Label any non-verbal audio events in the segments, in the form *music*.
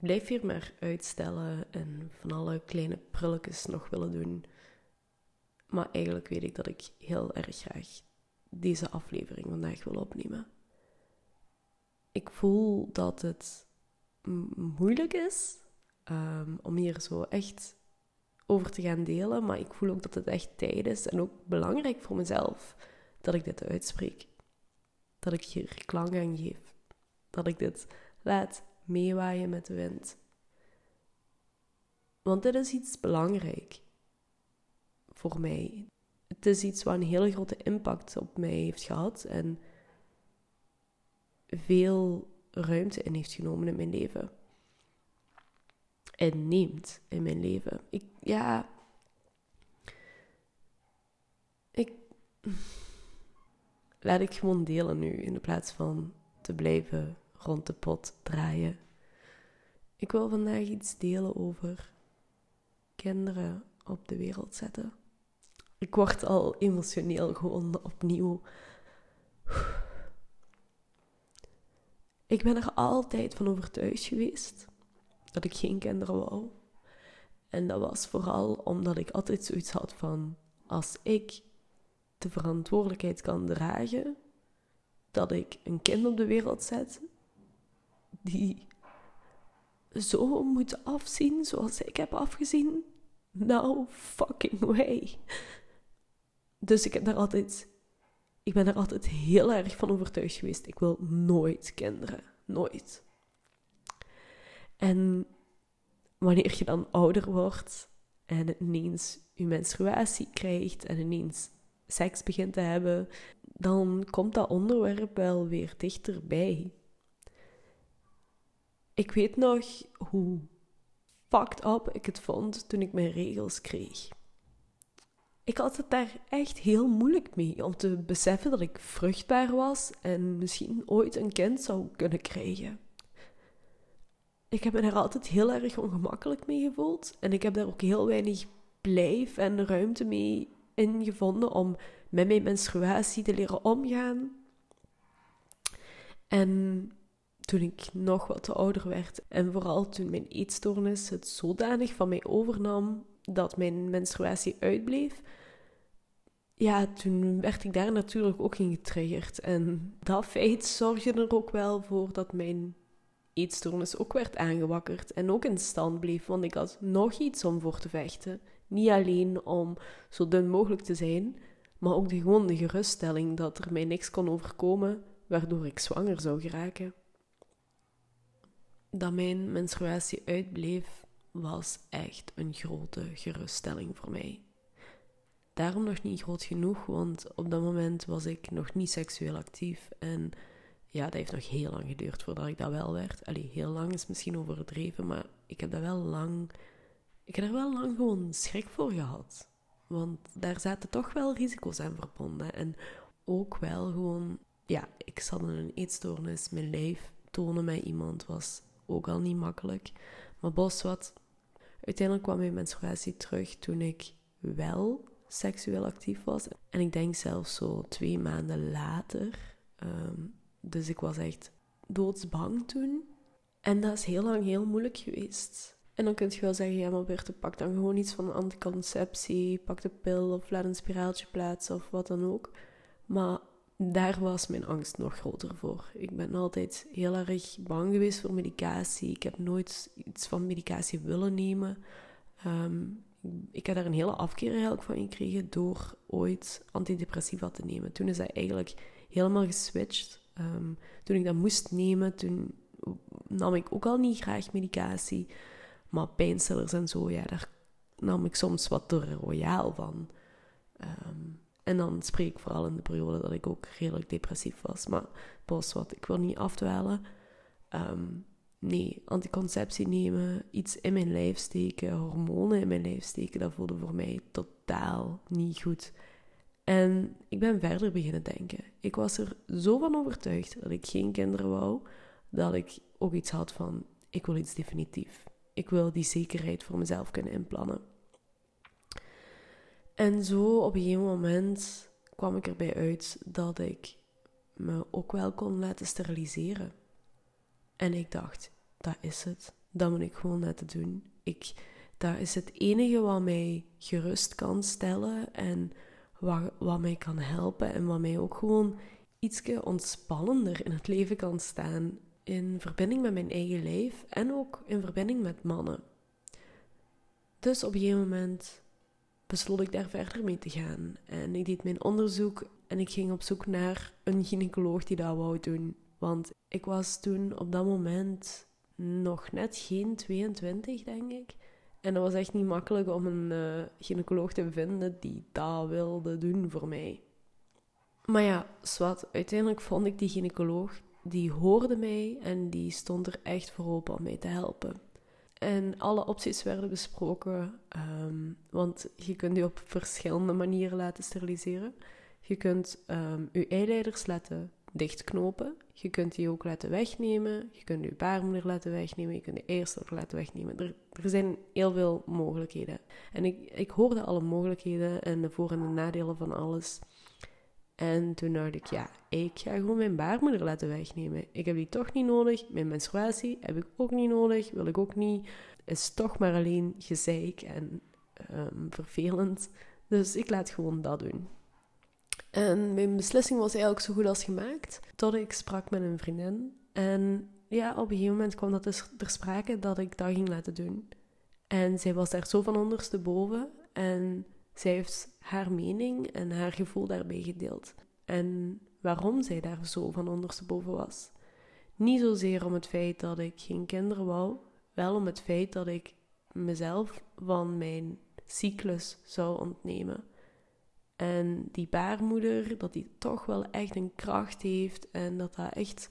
blijf hier maar uitstellen en van alle kleine prulletjes nog willen doen. Maar eigenlijk weet ik dat ik heel erg graag deze aflevering vandaag wil opnemen. Ik voel dat het moeilijk is um, om hier zo echt over te gaan delen, maar ik voel ook dat het echt tijd is en ook belangrijk voor mezelf dat ik dit uitspreek. Dat ik hier klank aan geef. Dat ik dit laat meewaaien met de wind. Want dit is iets belangrijk voor mij. Het is iets wat een hele grote impact op mij heeft gehad en veel ruimte in heeft genomen in mijn leven. En neemt in mijn leven. Ik, ja. Ik. Laat ik gewoon delen nu in plaats van te blijven rond de pot draaien. Ik wil vandaag iets delen over kinderen op de wereld zetten. Ik word al emotioneel gewoon opnieuw. Ik ben er altijd van overtuigd geweest dat ik geen kinderen wou. En dat was vooral omdat ik altijd zoiets had van: als ik de verantwoordelijkheid kan dragen dat ik een kind op de wereld zet die zo moet afzien zoals ik heb afgezien, nou fucking way. Dus ik heb daar altijd, ik ben er altijd heel erg van overtuigd geweest. Ik wil nooit kinderen, nooit. En wanneer je dan ouder wordt en ineens je menstruatie krijgt en ineens seks begint te hebben, dan komt dat onderwerp wel weer dichterbij. Ik weet nog hoe fucked up ik het vond toen ik mijn regels kreeg. Ik had het daar echt heel moeilijk mee om te beseffen dat ik vruchtbaar was en misschien ooit een kind zou kunnen krijgen. Ik heb me daar altijd heel erg ongemakkelijk mee gevoeld en ik heb daar ook heel weinig blijf en ruimte mee in gevonden om met mijn menstruatie te leren omgaan. En toen ik nog wat ouder werd en vooral toen mijn eetstoornis het zodanig van mij overnam dat mijn menstruatie uitbleef, ja, toen werd ik daar natuurlijk ook in getriggerd. En dat feit zorgde er ook wel voor dat mijn eetstoornis ook werd aangewakkerd en ook in stand bleef, want ik had nog iets om voor te vechten. Niet alleen om zo dun mogelijk te zijn, maar ook de geruststelling dat er mij niks kon overkomen waardoor ik zwanger zou geraken. Dat mijn menstruatie uitbleef was echt een grote geruststelling voor mij. Daarom nog niet groot genoeg, want op dat moment was ik nog niet seksueel actief. En ja, dat heeft nog heel lang geduurd voordat ik dat wel werd. Allee, heel lang is misschien overdreven, maar ik heb dat wel lang... Ik heb er wel lang gewoon schrik voor gehad. Want daar zaten toch wel risico's aan verbonden. En ook wel gewoon... Ja, ik zat in een eetstoornis. Mijn lijf tonen met iemand was ook al niet makkelijk. Maar bos wat... Uiteindelijk kwam mijn menstruatie terug toen ik wel seksueel actief was. En ik denk zelfs zo twee maanden later. Ehm, dus ik was echt doodsbang toen. En dat is heel lang heel moeilijk geweest. En dan kun je wel zeggen, ja maar Berthe, pak dan gewoon iets van anticonceptie, pak de pil of laat een spiraaltje plaatsen of wat dan ook. Maar daar was mijn angst nog groter voor. Ik ben altijd heel erg bang geweest voor medicatie. Ik heb nooit iets van medicatie willen nemen. Ehm, ik heb daar een hele afkeer eigenlijk van gekregen door ooit antidepressiva te nemen. Toen is dat eigenlijk helemaal geswitcht. Ehm, toen ik dat moest nemen, toen nam ik ook al niet graag medicatie. Maar pijnstillers en zo, ja, daar nam ik soms wat te royaal van. Ehm, en dan spreek ik vooral in de periode dat ik ook redelijk depressief was. Maar pas wat, ik wil niet afdwalen. Um, nee, anticonceptie nemen, iets in mijn lijf steken, hormonen in mijn lijf steken, dat voelde voor mij totaal niet goed. En ik ben verder beginnen denken. Ik was er zo van overtuigd dat ik geen kinderen wou, dat ik ook iets had van: ik wil iets definitief. Ik wil die zekerheid voor mezelf kunnen inplannen. En zo op een gegeven moment kwam ik erbij uit dat ik me ook wel kon laten steriliseren. En ik dacht, dat is het. dat moet ik gewoon laten doen. Ik, dat is het enige wat mij gerust kan stellen en wat, wat mij kan helpen en wat mij ook gewoon iets ontspannender in het leven kan staan. In verbinding met mijn eigen lijf en ook in verbinding met mannen. Dus op een gegeven moment besloot ik daar verder mee te gaan. En ik deed mijn onderzoek en ik ging op zoek naar een gynaecoloog die dat wou doen. Want ik was toen op dat moment nog net geen 22, denk ik. En dat was echt niet makkelijk om een uh, gynaecoloog te vinden die dat wilde doen voor mij. Maar ja, zwart, uiteindelijk vond ik die gynaecoloog, die hoorde mij en die stond er echt voor open om mij te helpen. En alle opties werden besproken, um, want je kunt je op verschillende manieren laten steriliseren. Je kunt um, je eileiders laten dichtknopen. Je kunt die ook laten wegnemen. Je kunt je baarmoeder laten wegnemen. Je kunt de eierstok laten wegnemen. Er, er zijn heel veel mogelijkheden. En ik, ik hoorde alle mogelijkheden en de voor- en de nadelen van alles. En toen dacht ik, ja, ik ga gewoon mijn baarmoeder laten wegnemen. Ik heb die toch niet nodig. Mijn menstruatie heb ik ook niet nodig. Wil ik ook niet. Is toch maar alleen gezeik en um, vervelend. Dus ik laat gewoon dat doen. En mijn beslissing was eigenlijk zo goed als gemaakt. Tot ik sprak met een vriendin. En ja, op een gegeven moment kwam dat dus ter sprake dat ik dat ging laten doen. En zij was daar zo van ondersteboven. En zij heeft haar mening en haar gevoel daarbij gedeeld. En waarom zij daar zo van ondersteboven was. Niet zozeer om het feit dat ik geen kinderen wou, wel om het feit dat ik mezelf van mijn cyclus zou ontnemen. En die baarmoeder, dat die toch wel echt een kracht heeft en dat dat echt,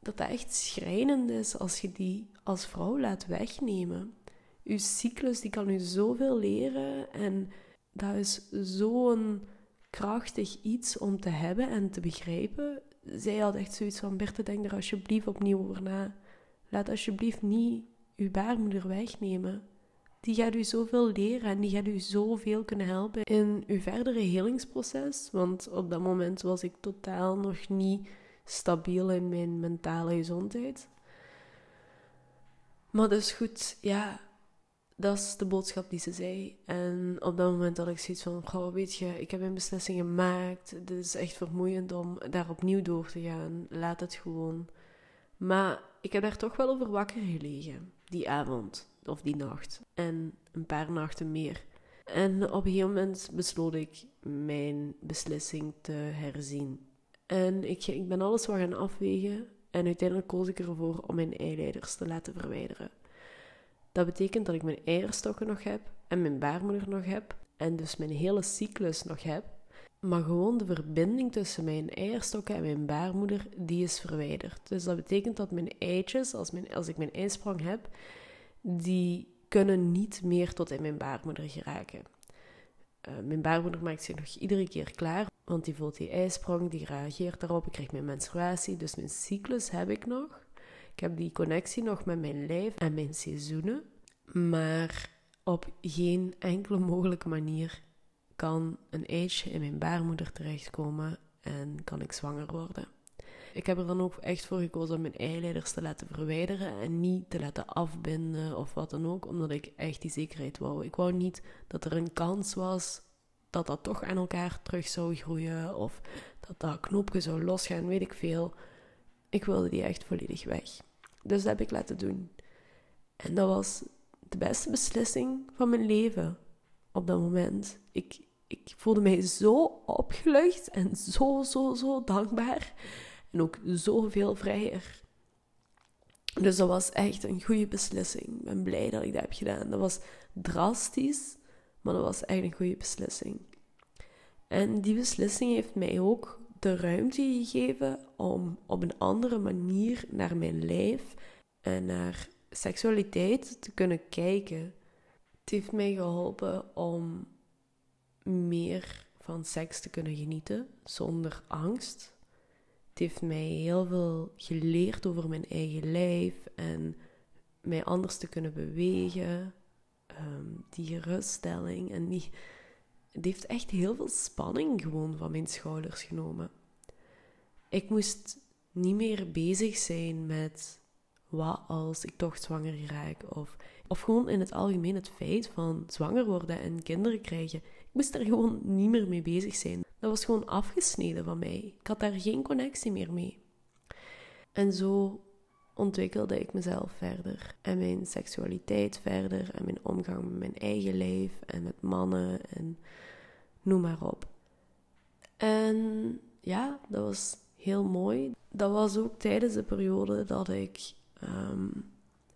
dat dat echt schrijnend is als je die als vrouw laat wegnemen. Uw cyclus die kan u zoveel leren en dat is zo'n krachtig iets om te hebben en te begrijpen. Zij had echt zoiets van, Berthe, denk er alsjeblieft opnieuw over na. Laat alsjeblieft niet uw baarmoeder wegnemen. Die gaat u zoveel leren en die gaat u zoveel kunnen helpen in uw verdere helingsproces. Want op dat moment was ik totaal nog niet stabiel in mijn mentale gezondheid. Maar dus goed, ja, dat is de boodschap die ze zei. En op dat moment had ik zoiets van: Goh, weet je, ik heb een beslissing gemaakt. Het is echt vermoeiend om daar opnieuw door te gaan. Laat het gewoon. Maar ik heb daar toch wel over wakker gelegen die avond of die nacht. En een paar nachten meer. En op een gegeven moment besloot ik mijn beslissing te herzien. En ik, ik ben alles wat gaan afwegen. En uiteindelijk koos ik ervoor om mijn eileiders te laten verwijderen. Dat betekent dat ik mijn eierstokken nog heb en mijn baarmoeder nog heb en dus mijn hele cyclus nog heb. Maar gewoon de verbinding tussen mijn eierstokken en mijn baarmoeder, die is verwijderd. Dus dat betekent dat mijn eitjes, als, mijn, als ik mijn eisprong heb, die kunnen niet meer tot in mijn baarmoeder geraken. Uh, mijn baarmoeder maakt zich nog iedere keer klaar, want die voelt die ijsprong, die reageert daarop, ik krijg mijn menstruatie, dus mijn cyclus heb ik nog. Ik heb die connectie nog met mijn lijf en mijn seizoenen, maar op geen enkele mogelijke manier kan een eitje in mijn baarmoeder terechtkomen en kan ik zwanger worden. Ik heb er dan ook echt voor gekozen om mijn eileiders te laten verwijderen en niet te laten afbinden of wat dan ook, omdat ik echt die zekerheid wou. Ik wou niet dat er een kans was dat dat toch aan elkaar terug zou groeien of dat dat knopje zou losgaan, weet ik veel. Ik wilde die echt volledig weg. Dus dat heb ik laten doen. En dat was de beste beslissing van mijn leven op dat moment. Ik, ik voelde mij zo opgelucht en zo, zo, zo dankbaar. En ook zoveel vrijer. Dus dat was echt een goede beslissing. Ik ben blij dat ik dat heb gedaan. Dat was drastisch, maar dat was echt een goede beslissing. En die beslissing heeft mij ook de ruimte gegeven om op een andere manier naar mijn lijf en naar seksualiteit te kunnen kijken. Het heeft mij geholpen om meer van seks te kunnen genieten zonder angst. Het heeft mij heel veel geleerd over mijn eigen lijf en mij anders te kunnen bewegen. Ehm, die geruststelling en die het heeft echt heel veel spanning gewoon van mijn schouders genomen. Ik moest niet meer bezig zijn met wat als ik toch zwanger raak? Of, of gewoon in het algemeen het feit van zwanger worden en kinderen krijgen. Ik moest daar gewoon niet meer mee bezig zijn. Dat was gewoon afgesneden van mij. Ik had daar geen connectie meer mee. En zo ontwikkelde ik mezelf verder. En mijn seksualiteit verder. En mijn omgang met mijn eigen leven en met mannen en noem maar op. En ja, dat was heel mooi. Dat was ook tijdens de periode dat ik ehm,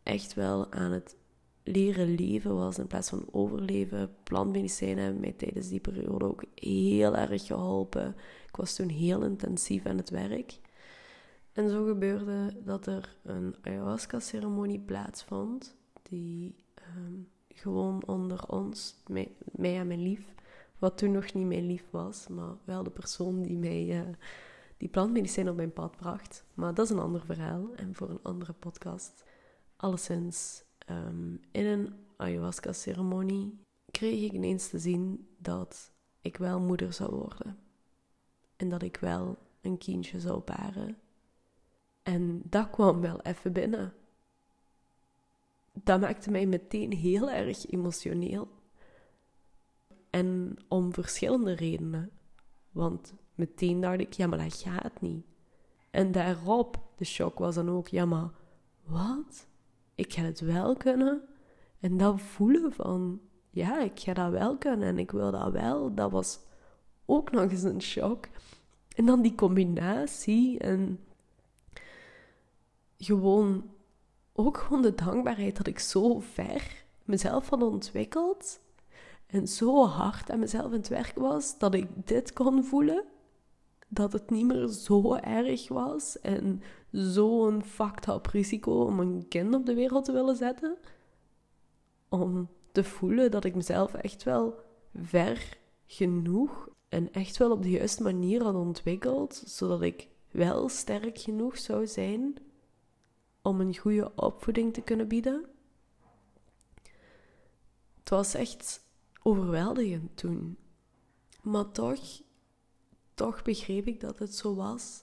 echt wel aan het leren leven was in plaats van overleven. Plantmedicijnen hebben mij tijdens die periode ook heel erg geholpen. Ik was toen heel intensief aan het werk. En zo gebeurde dat er een ayahuasca-ceremonie plaatsvond, die ehm, gewoon onder ons, mij, en mijn lief, wat toen nog niet mijn lief was, maar wel de persoon die mij uh, die plantmedicijn op mijn pad bracht. Maar dat is een ander verhaal en voor een andere podcast. Alleszins, um, in een ayahuasca-ceremonie kreeg ik ineens te zien dat ik wel moeder zou worden. En dat ik wel een kindje zou baren en dat kwam wel even binnen. Dat maakte mij meteen heel erg emotioneel. En om verschillende redenen. Want meteen dacht ik, ja, maar dat gaat niet. En daarop, de shock was dan ook, ja, maar wat? Ik ga het wel kunnen? En dat voelen van, ja, ik ga dat wel kunnen en ik wil dat wel, dat was ook nog eens een shock. En dan die combinatie en gewoon ook gewoon de dankbaarheid dat ik zo ver mezelf had ontwikkeld en zo hard aan mezelf in het werk was dat ik dit kon voelen. Dat het niet meer zo erg was en zo'n fucked up risico om een kind op de wereld te willen zetten. Om te voelen dat ik mezelf echt wel ver genoeg en echt wel op de juiste manier had ontwikkeld, zodat ik wel sterk genoeg zou zijn om een goede opvoeding te kunnen bieden. Het was echt overweldigend toen. Maar toch, toch begreep ik dat het zo was.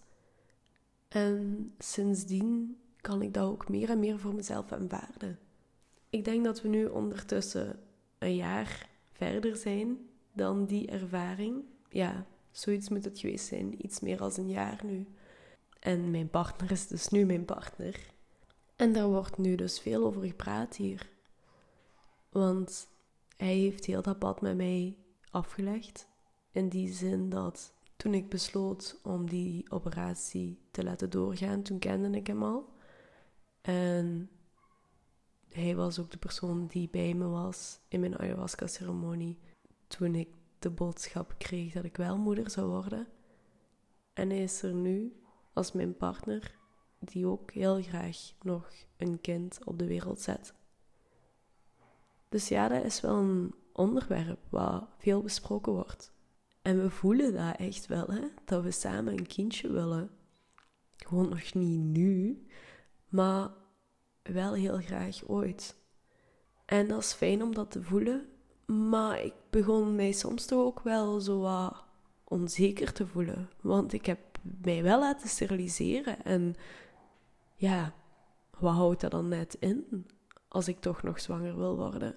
En sindsdien kan ik dat ook meer en meer voor mezelf aanvaarden. Ik denk dat we nu ondertussen een jaar verder zijn dan die ervaring. Ja, zoiets moet het geweest zijn. Iets meer dan een jaar nu. En mijn partner is dus nu mijn partner. En daar wordt nu dus veel over gepraat hier. Want hij heeft heel dat pad met mij afgelegd. In die zin dat toen ik besloot om die operatie te laten doorgaan, toen kende ik hem al. En hij was ook de persoon die bij me was in mijn ayahuasca-ceremonie. Toen ik de boodschap kreeg dat ik wel moeder zou worden. En hij is er nu als mijn partner die ook heel graag nog een kind op de wereld zet. Dus ja, dat is wel een onderwerp waar veel besproken wordt. En we voelen dat echt wel, hè? dat we samen een kindje willen. Gewoon nog niet nu, maar wel heel graag ooit. En dat is fijn om dat te voelen, maar ik begon mij soms toch ook wel zo wat onzeker te voelen. Want ik heb mij wel laten steriliseren en ja, wat houdt dat dan net in als ik toch nog zwanger wil worden?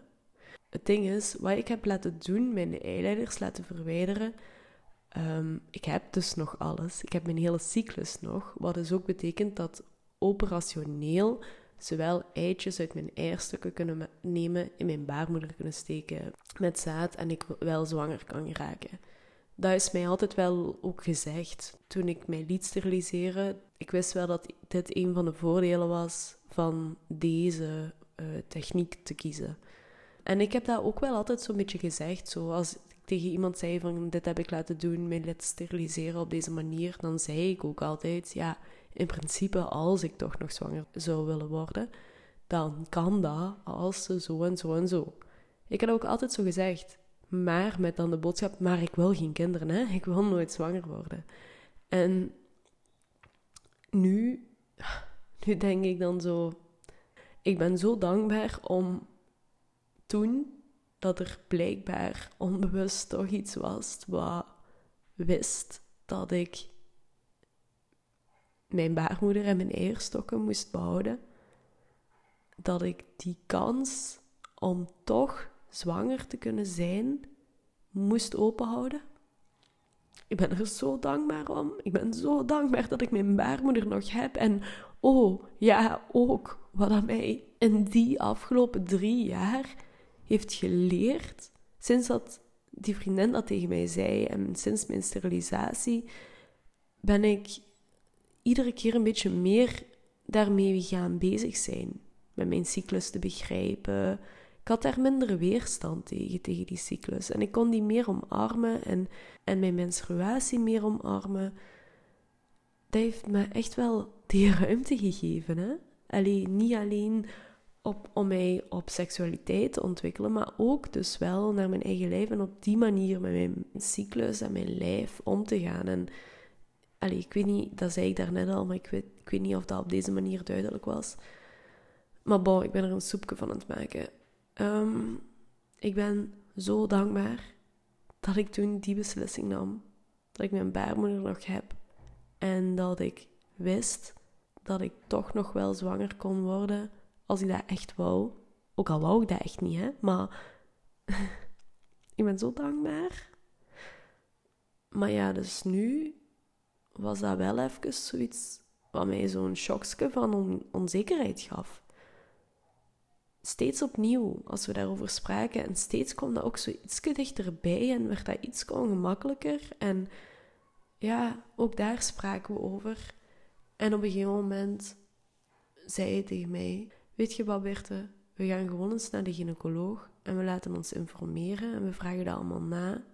Het ding is, wat ik heb laten doen, mijn eileiders laten verwijderen. Um, ik heb dus nog alles. Ik heb mijn hele cyclus nog. Wat dus ook betekent dat operationeel zowel eitjes uit mijn eierstukken kunnen nemen, in mijn baarmoeder kunnen steken met zaad en ik wel zwanger kan geraken dat is mij altijd wel ook gezegd toen ik mij liet steriliseren. Ik wist wel dat dit een van de voordelen was van deze uh, techniek te kiezen. En ik heb dat ook wel altijd zo'n beetje gezegd. Zo als ik tegen iemand zei van dit heb ik laten doen, mij laten steriliseren op deze manier, dan zei ik ook altijd, ja, in principe als ik toch nog zwanger zou willen worden, dan kan dat als ze zo en zo en zo. Ik heb ook altijd zo gezegd. Maar met dan de boodschap, maar ik wil geen kinderen, hè? ik wil nooit zwanger worden. En nu, nu denk ik dan zo, ik ben zo dankbaar om toen dat er blijkbaar onbewust toch iets was wat wist dat ik mijn baarmoeder en mijn eierstokken moest behouden. dat ik die kans om toch zwanger te kunnen zijn, moest openhouden. Ik ben er zo dankbaar om. Ik ben zo dankbaar dat ik mijn baarmoeder nog heb. En oh, ja, ook wat aan mij in die afgelopen drie jaar heeft geleerd, sinds dat die vriendin dat tegen mij zei en sinds mijn sterilisatie, ben ik iedere keer een beetje meer daarmee gaan bezig zijn. Met mijn cyclus te begrijpen. Ik had daar minder weerstand tegen, tegen die cyclus. En ik kon die meer omarmen en, en mijn menstruatie meer omarmen. Dat heeft me echt wel die *laughs* ruimte gegeven. Hè? Allee, niet alleen op, om mij op seksualiteit te ontwikkelen, maar ook dus wel naar mijn eigen lijf en op die manier met mijn cyclus en mijn lijf om te gaan. En ik weet niet, dat zei ik daarnet al, maar ik weet, ik weet niet of dat op deze manier duidelijk was. Maar bon, ik ben er een soepje van aan het maken. Ehm, ik ben zo dankbaar dat ik toen die beslissing nam. Dat ik mijn baarmoeder nog heb. En dat ik wist dat ik toch nog wel zwanger kon worden als ik dat echt wou. Ook al wou ik dat echt niet, hè. Maar *laughs* ik ben zo dankbaar. Maar ja, dus nu was dat wel even zoiets wat mij zo'n shockje van onzekerheid gaf. Steeds opnieuw, als we daarover spraken, en steeds kwam dat ook zo iets dichterbij en werd dat iets ongemakkelijker. En ja, ook daar spraken we over. En op een gegeven moment zei hij tegen mij: Weet je wat, Berthe? We gaan gewoon eens naar de gynaecoloog en we laten ons informeren en we vragen dat allemaal na.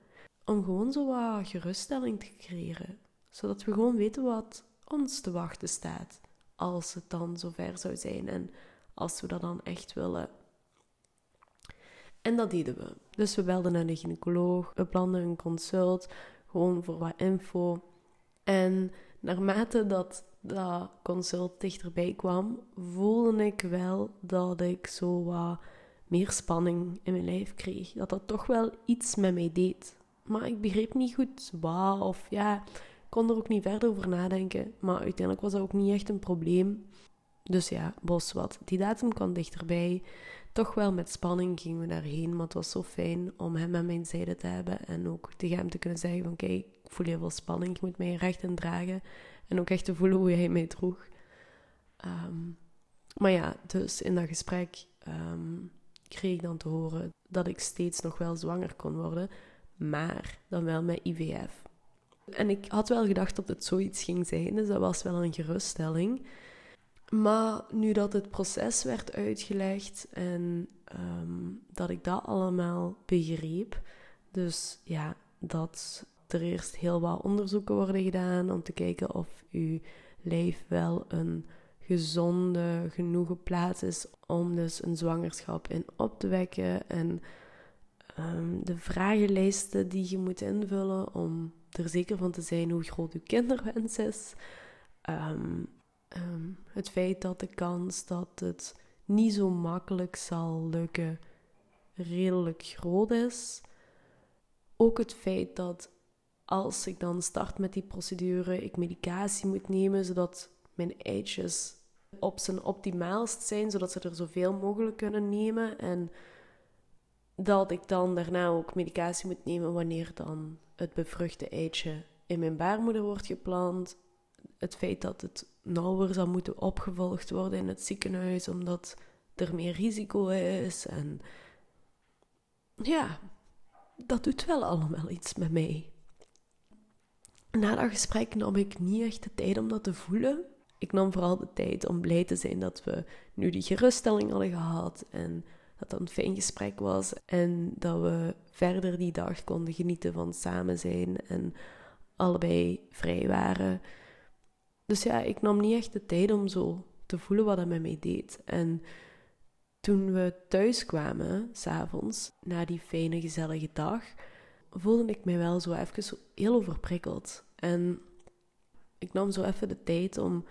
Om gewoon zo wat geruststelling te creëren. Zodat we gewoon weten wat ons te wachten staat. Als het dan zover zou zijn en als we dat dan echt willen. En dat deden we. Dus we belden naar de gynaecoloog, we planden een consult, gewoon voor wat info. En naarmate dat dat consult dichterbij kwam, voelde ik wel dat ik zo wat meer spanning in mijn lijf kreeg. Dat dat toch wel iets met mij deed. Maar ik begreep niet goed wat of ja, ik kon er ook niet verder over nadenken. Maar uiteindelijk was dat ook niet echt een probleem. Dus ja, bos wat. Die datum kwam dichterbij. Toch wel met spanning gingen we daarheen, maar het was zo fijn om hem aan mijn zijde te hebben en ook tegen hem te kunnen zeggen van kijk, ik voel heel veel spanning, je moet mij recht in dragen. En ook echt te voelen hoe hij mij droeg. Ehm, maar ja, dus in dat gesprek um, kreeg ik dan te horen dat ik steeds nog wel zwanger kon worden, maar dan wel met IVF. En ik had wel gedacht dat het zoiets ging zijn, dus dat was wel een geruststelling. Maar nu dat het proces werd uitgelegd en ehm, dat ik dat allemaal begreep, dus ja, dat er eerst heel wat onderzoeken worden gedaan om te kijken of uw lijf wel een gezonde, genoegen plaats is om dus een zwangerschap in op te wekken. En um, de vragenlijsten die je moet invullen om er zeker van te zijn hoe groot uw kinderwens is. Ehm, ehm, het feit dat de kans dat het niet zo makkelijk zal lukken redelijk groot is. Ook het feit dat als ik dan start met die procedure, ik medicatie moet nemen zodat mijn eitjes op zijn optimaalst zijn, zodat ze er zoveel mogelijk kunnen nemen. En dat ik dan daarna ook medicatie moet nemen wanneer dan het bevruchte eitje in mijn baarmoeder wordt geplant. Het feit dat het nauwer zal moeten opgevolgd worden in het ziekenhuis, omdat er meer risico is. En ja, dat doet wel allemaal iets met mij na dat gesprek nam ik niet echt de tijd om dat te voelen. Ik nam vooral de tijd om blij te zijn dat we nu die geruststelling hadden gehad en dat dat een fijn gesprek was en dat we verder die dag konden genieten van samen zijn en allebei vrij waren. Dus ja, ik nam niet echt de tijd om zo te voelen wat dat met mij deed. En toen we thuis kwamen, s'avonds, na die fijne, gezellige dag, voelde ik mij wel zo even zo heel overprikkeld. En ik nam zo even de tijd om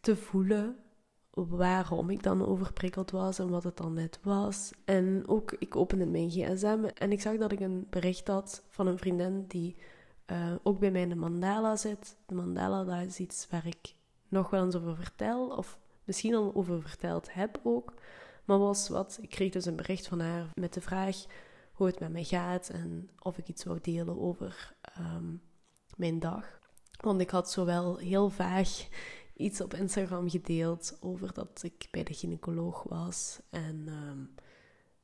te voelen waarom ik dan overprikkeld was en wat het dan net was. En ook, ik opende mijn gsm en ik zag dat ik een bericht had van een vriendin die uh, ook bij mij de mandala zit. De mandala, dat is iets waar ik nog wel eens over vertel, of misschien al over verteld heb ook. Maar was wat, ik kreeg dus een bericht van haar met de vraag hoe het met mij gaat en of ik iets wou delen over ehm, mijn dag. Want ik had zowel heel vaag iets op Instagram gedeeld over dat ik bij de gynaecoloog was. En ehm,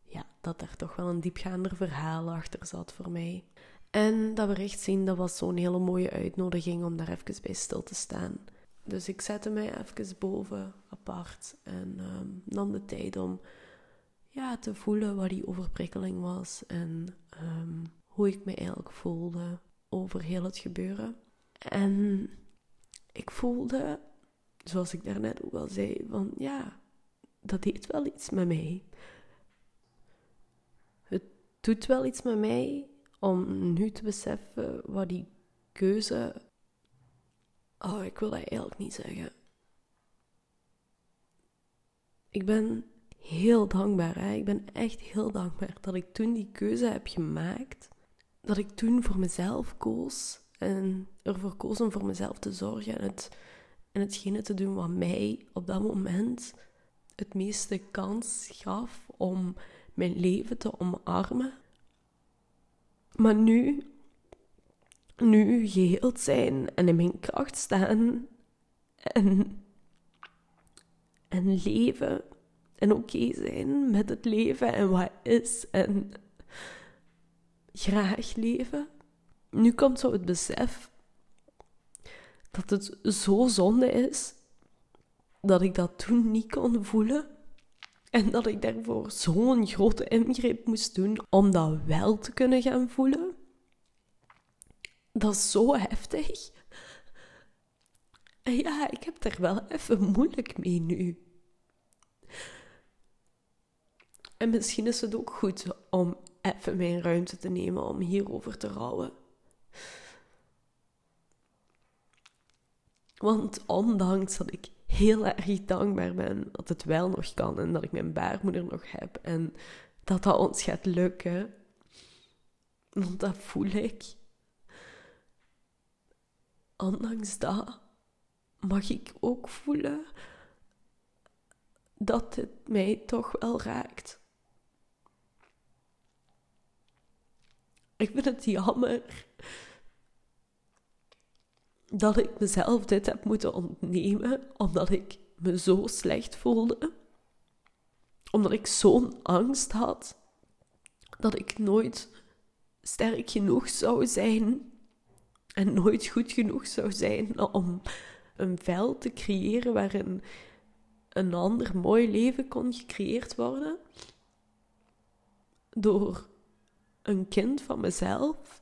ja, dat er toch wel een diepgaander verhaal achter zat voor mij. En dat bericht zien, dat was zo'n hele mooie uitnodiging om daar even bij stil te staan. Dus ik zette mij even boven, apart, en um, nam de tijd om ja, te voelen wat die overprikkeling was en ehm, hoe ik me eigenlijk voelde over heel het gebeuren. En ik voelde, zoals ik daarnet ook al zei, van ja, dat deed wel iets met mij. Het doet wel iets met mij om nu te beseffen wat die keuze. Oh, ik wil dat eigenlijk niet zeggen. Ik ben heel dankbaar. Hè? Ik ben echt heel dankbaar dat ik toen die keuze heb gemaakt. Dat ik toen voor mezelf koos en ervoor koos om voor mezelf te zorgen en, het, en hetgene te doen wat mij op dat moment het meeste kans gaf om mijn leven te omarmen. Maar nu, nu geheeld zijn en in mijn kracht staan en, en leven en oké zijn met het leven en wat is en graag leven. Nu komt zo het besef dat het zo zonde is dat ik dat toen niet kon voelen. En dat ik daarvoor zo'n grote ingreep moest doen om dat wel te kunnen gaan voelen. Dat is zo heftig. En ja, ik heb er wel even moeilijk mee nu. En misschien is het ook goed om even mijn ruimte te nemen om hierover te rouwen. Want ondanks dat ik heel erg dankbaar ben dat het wel nog kan en dat ik mijn baarmoeder nog heb en dat dat ons gaat lukken, want dat voel ik. Ondanks dat mag ik ook voelen dat het mij toch wel raakt. Ik vind het jammer dat ik mezelf dit heb moeten ontnemen, omdat ik me zo slecht voelde. Omdat ik zo'n angst had dat ik nooit sterk genoeg zou zijn en nooit goed genoeg zou zijn om een veld te creëren waarin een ander mooi leven kon gecreëerd worden door een kind van mezelf.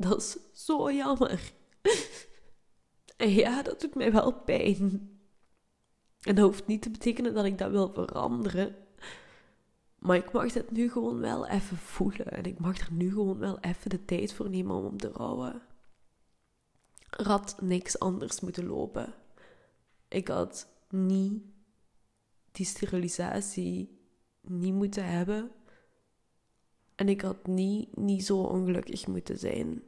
Dat is zo jammer. En ja, dat doet mij wel pijn. En dat hoeft niet te betekenen dat ik dat wil veranderen. Maar ik mag het nu gewoon wel even voelen. En ik mag er nu gewoon wel even de tijd voor nemen om te rouwen. Er had niks anders moeten lopen. Ik had niet die sterilisatie niet moeten hebben. En ik had niet, niet zo ongelukkig moeten zijn.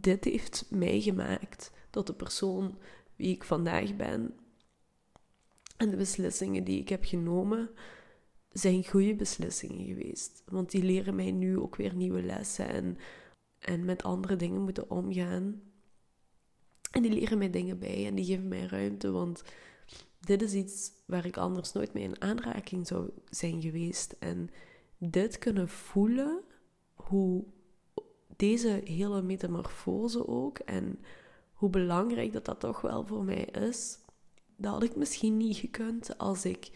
Dit heeft mij gemaakt tot de persoon wie ik vandaag ben. En de beslissingen die ik heb genomen zijn goede beslissingen geweest. Want die leren mij nu ook weer nieuwe lessen en, en met andere dingen moeten omgaan. En die leren mij dingen bij en die geven mij ruimte, want dit is iets waar ik anders nooit mee in aanraking zou zijn geweest. En dit kunnen voelen, hoe deze hele metamorfose ook en hoe belangrijk dat dat toch wel voor mij is, dat had ik misschien niet gekund als ik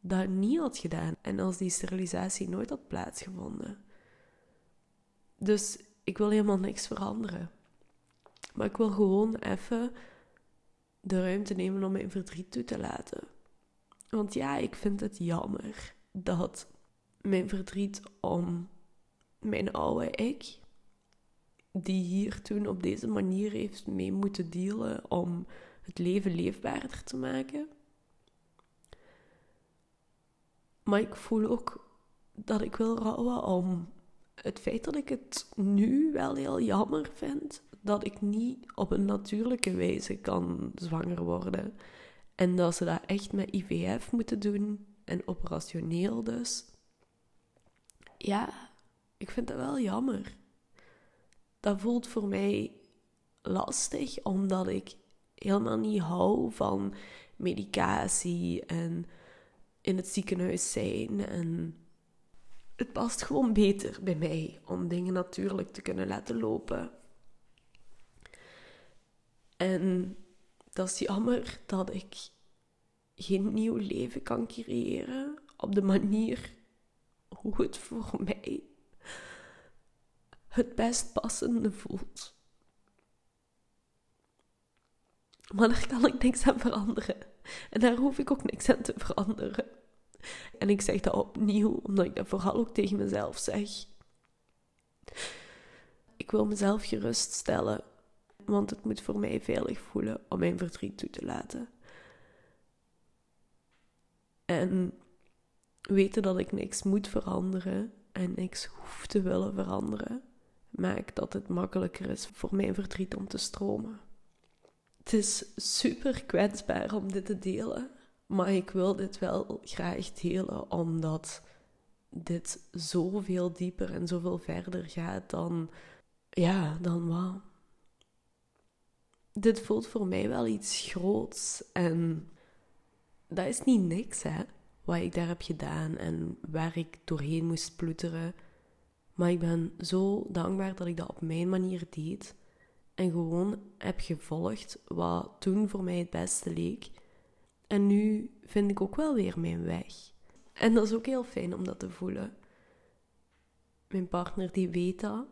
dat niet had gedaan en als die sterilisatie nooit had plaatsgevonden. Dus ik wil helemaal niks veranderen. Maar ik wil gewoon even de ruimte nemen om mijn verdriet toe te laten. Want ja, ik vind het jammer dat mijn verdriet om mijn oude ik, die hier toen op deze manier heeft mee moeten dealen om het leven leefbaarder te maken. Maar ik voel ook dat ik wil rouwen om het feit dat ik het nu wel heel jammer vind dat ik niet op een natuurlijke wijze kan zwanger worden. En dat ze dat echt met IVF moeten doen en operationeel dus. Ja, ik vind dat wel jammer. Dat voelt voor mij lastig, omdat ik helemaal niet hou van medicatie en in het ziekenhuis zijn. En het past gewoon beter bij mij om dingen natuurlijk te kunnen laten lopen. En dat is jammer dat ik geen nieuw leven kan creëren op de manier hoe het voor mij het best passende voelt. Maar daar kan ik niks aan veranderen. En daar hoef ik ook niks aan te veranderen. En ik zeg dat opnieuw, omdat ik dat vooral ook tegen mezelf zeg. Ik wil mezelf geruststellen, want het moet voor mij veilig voelen om mijn verdriet toe te laten. En weten dat ik niks moet veranderen en niks hoef te willen veranderen, maakt dat het makkelijker is voor mijn verdriet om te stromen. Het is super kwetsbaar om dit te delen, maar ik wil dit wel graag delen omdat dit zoveel dieper en zoveel verder gaat dan, ja, dan wat. Dit voelt voor mij wel iets groots en dat is niet niks, hè, wat ik daar heb gedaan en waar ik doorheen moest ploeteren. Maar ik ben zo dankbaar dat ik dat op mijn manier deed en gewoon heb gevolgd wat toen voor mij het beste leek. En nu vind ik ook wel weer mijn weg. En dat is ook heel fijn om dat te voelen. Mijn partner die weet dat.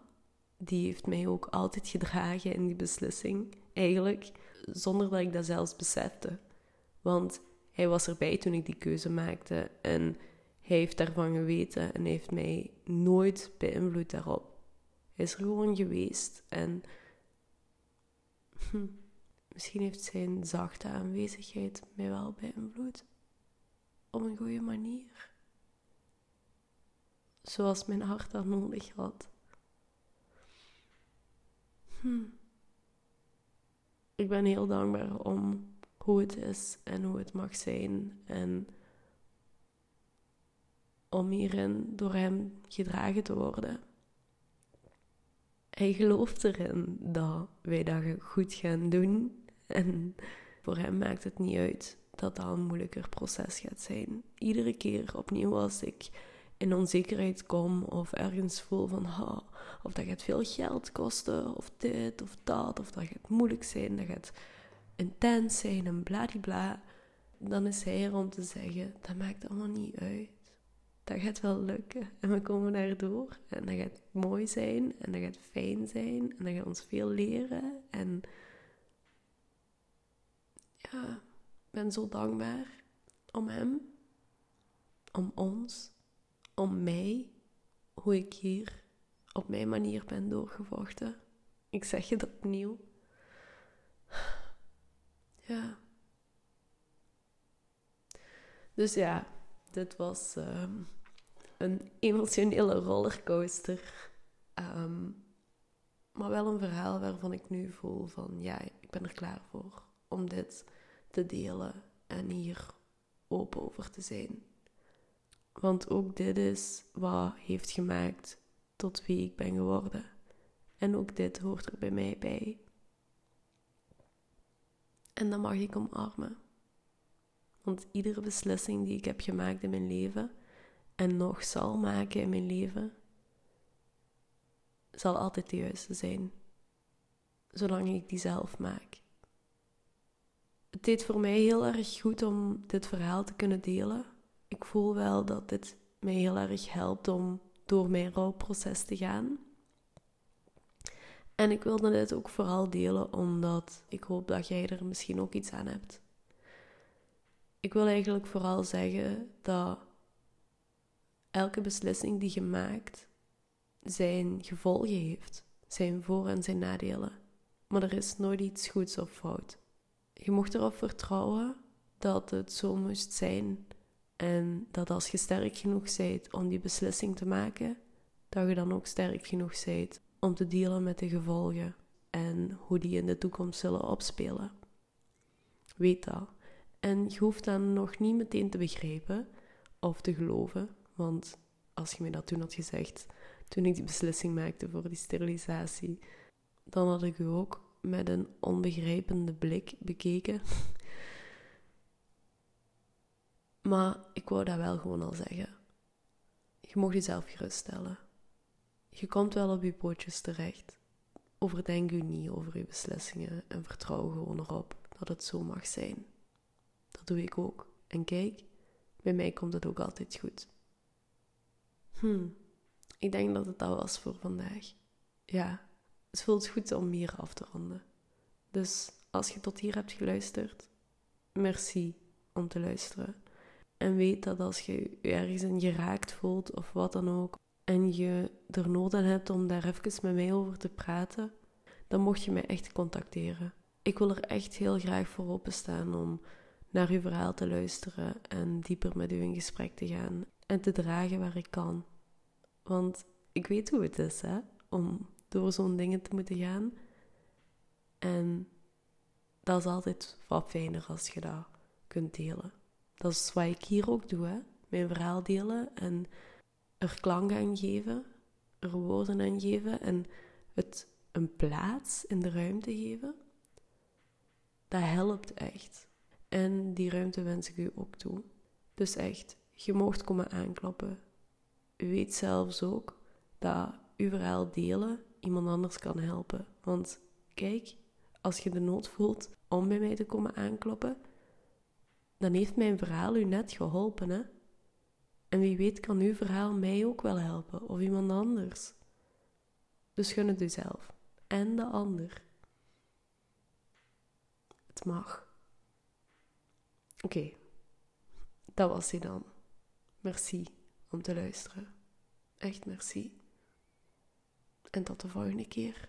Die heeft mij ook altijd gedragen in die beslissing. Eigenlijk zonder dat ik dat zelfs besefte. Want hij was erbij toen ik die keuze maakte. En heeft daarvan geweten en heeft mij nooit beïnvloed daarop. Hij is er gewoon geweest. En hm, misschien heeft zijn zachte aanwezigheid mij wel beïnvloed. Op een goede manier. Zoals mijn hart dat nodig had. Hm. Ik ben heel dankbaar om hoe het is en hoe het mag zijn. En om hierin door hem gedragen te worden. Hij gelooft erin dat wij dat goed gaan doen. En voor hem maakt het niet uit dat dat een moeilijker proces gaat zijn. Iedere keer opnieuw als ik in onzekerheid kom of ergens voel van ha, of dat gaat veel geld kosten of dit of dat of dat gaat moeilijk zijn, dat gaat intens zijn en bladibla, dan is hij er om te zeggen, dat maakt allemaal niet uit. Dat gaat wel lukken en we komen daardoor en dat gaat mooi zijn en dat gaat fijn zijn en dat gaat ons veel leren en ja, ik ben zo dankbaar om hem, om ons, om mij, hoe ik hier op mijn manier ben doorgevochten. Ik zeg het opnieuw. Ja. Dus ja, dit was ehm, een emotionele rollercoaster. Ehm, maar wel een verhaal waarvan ik nu voel van ja, ik ben er klaar voor om dit te delen en hier open over te zijn. Want ook dit is wat heeft gemaakt tot wie ik ben geworden. En ook dit hoort er bij mij bij. En dat mag ik omarmen. Want iedere beslissing die ik heb gemaakt in mijn leven en nog zal maken in mijn leven, zal altijd de juiste zijn. Zolang ik die zelf maak. Het deed voor mij heel erg goed om dit verhaal te kunnen delen. Ik voel wel dat dit mij heel erg helpt om door mijn rouwproces te gaan. En ik wilde dit ook vooral delen omdat ik hoop dat jij er misschien ook iets aan hebt. Ik wil eigenlijk vooral zeggen dat elke beslissing die je maakt zijn gevolgen heeft, zijn voor- en zijn nadelen. Maar er is nooit iets goeds of fout. Je mocht erop vertrouwen dat het zo moest zijn en dat als je sterk genoeg bent om die beslissing te maken, dat je dan ook sterk genoeg bent om te dealen met de gevolgen en hoe die in de toekomst zullen opspelen. Weet dat. En je hoeft dan nog niet meteen te begrijpen of te geloven, want als je me dat toen had gezegd, toen ik die beslissing maakte voor die sterilisatie, dan had ik u ook met een onbegrijpende blik bekeken. *laughs* maar ik wou dat wel gewoon al zeggen. Je mag jezelf geruststellen. Je komt wel op je pootjes terecht. Overdenk u niet over uw beslissingen en vertrouw gewoon erop dat het zo mag zijn. Dat doe ik ook. En kijk, bij mij komt het ook altijd goed. Hm, ik denk dat het dat was voor vandaag. Ja, het voelt goed om hier af te ronden. Dus als je tot hier hebt geluisterd, merci om te luisteren. En weet dat als je je ergens in geraakt voelt of wat dan ook, en je er nood aan hebt om daar even met mij over te praten, dan mocht je mij echt contacteren. Ik wil er echt heel graag voor openstaan om naar uw verhaal te luisteren en dieper met u in gesprek te gaan en te dragen waar ik kan. Want ik weet hoe het is, hè, om door zo'n dingen te moeten gaan. En dat is altijd wat fijner als je dat kunt delen. Dat is wat ik hier ook doe, hè. Mijn verhaal delen en er klank aan geven, er woorden aan geven en het een plaats in de ruimte geven. Dat helpt echt. En die ruimte wens ik u ook toe. Dus echt, je moogt komen aankloppen. Weet zelfs ook dat uw verhaal delen iemand anders kan helpen. Want kijk, als je de nood voelt om bij mij te komen aankloppen, dan heeft mijn verhaal u net geholpen, hè? En wie weet kan uw verhaal mij ook wel helpen, of iemand anders. Dus gun het uzelf en de ander. Het mag. Oké, dat was hij dan. Merci om te luisteren. Echt merci. En tot de volgende keer.